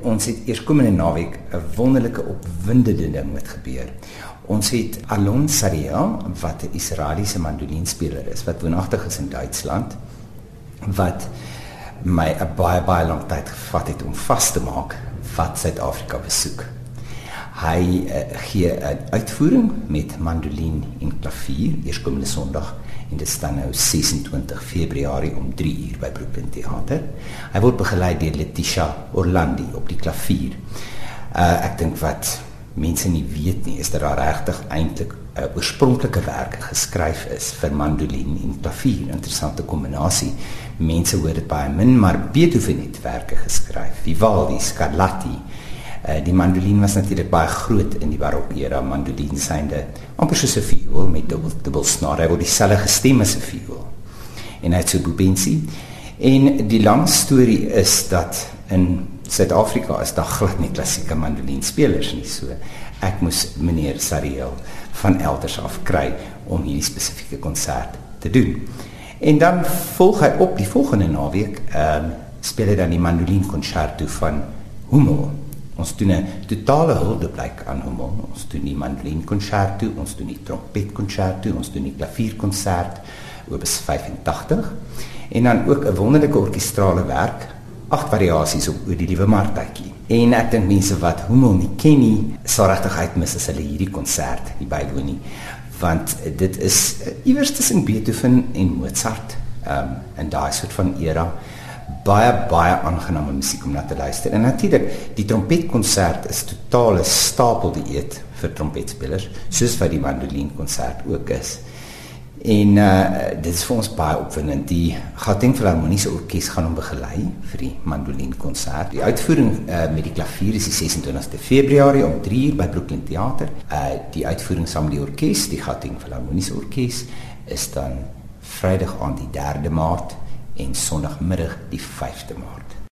Ons het eerskomende naweek 'n wonderlike opwindende ding met gebeur. Ons het Alon Sariel wat 'n Israeliese mandolinspeler is wat woonagtig is in Duitsland wat my 'n baie baie lang tyd gevat het om vas te maak wat Suid-Afrika besoek. Hy uh, gee 'n uitvoering met mandolin en klavier eerskomende Sondag en dit staan nou 26 Februarie om 3 uur by Brooklyn Theater. Hy word begelei deur Letitia Orlandi op die klavier. Uh ek dink wat mense nie weet nie is dat daar regtig eintlik 'n uh, oorspronklike werk geskryf is vir mandolin en klavier. Interessante kombinasie. Mense hoor dit baie min, maar Beethoven het werke geskryf. Vivaldi, Scarlatti, Uh, die mandolin was natuurlik baie groot in die barok era mandolin synde amper soos 'n viool met dubbel dubbel snare wat dieselfde gestem as 'n viool. En hy het so bubensi en die lang storie is dat in Suid-Afrika is daar glad nie klassieke mandolin spelers nie. So ek moes meneer Sariel van elders af kry om hierdie spesifieke konsert te doen. En dan volg hy op die volgende naweek ehm uh, speel hy dan die mandolin konserto van Hummel Ons doen 'n totale huldeblyk aan hom. Ons doen die mandolin konserto, ons doen die trompet konserto, ons doen die klavierkonsert opus 85 en dan ook 'n wonderlike orkestrale werk, agt variasies op die liewe Martjie. En ek dink mense wat hom nie ken nie, sal regtig uitmis as hulle hierdie konsert hier bywoon nie, want dit is uh, iewers tussen Beethoven en Mozart, ehm um, en daai soort van era baie baie aangename musiek om na te luister. En natuurlik, die trompetkonsert is totale stapel dieet vir trompetspelers, soos wat die mandolinkonsert ook is. En uh dit is vir ons baie opwindend. Die Gauteng Filharmoniese Orkees gaan hom begelei vir die mandolinkonsert. Die uitvoering uh met die klavier is die 26de Februarie om 3:00 by Brooklyn Theater. Uh die uitvoering saam met die orkes, die Gauteng Filharmoniese Orkees, is dan Vrydag aan die 3de Maart en Sondagmiddag die 5de Maart.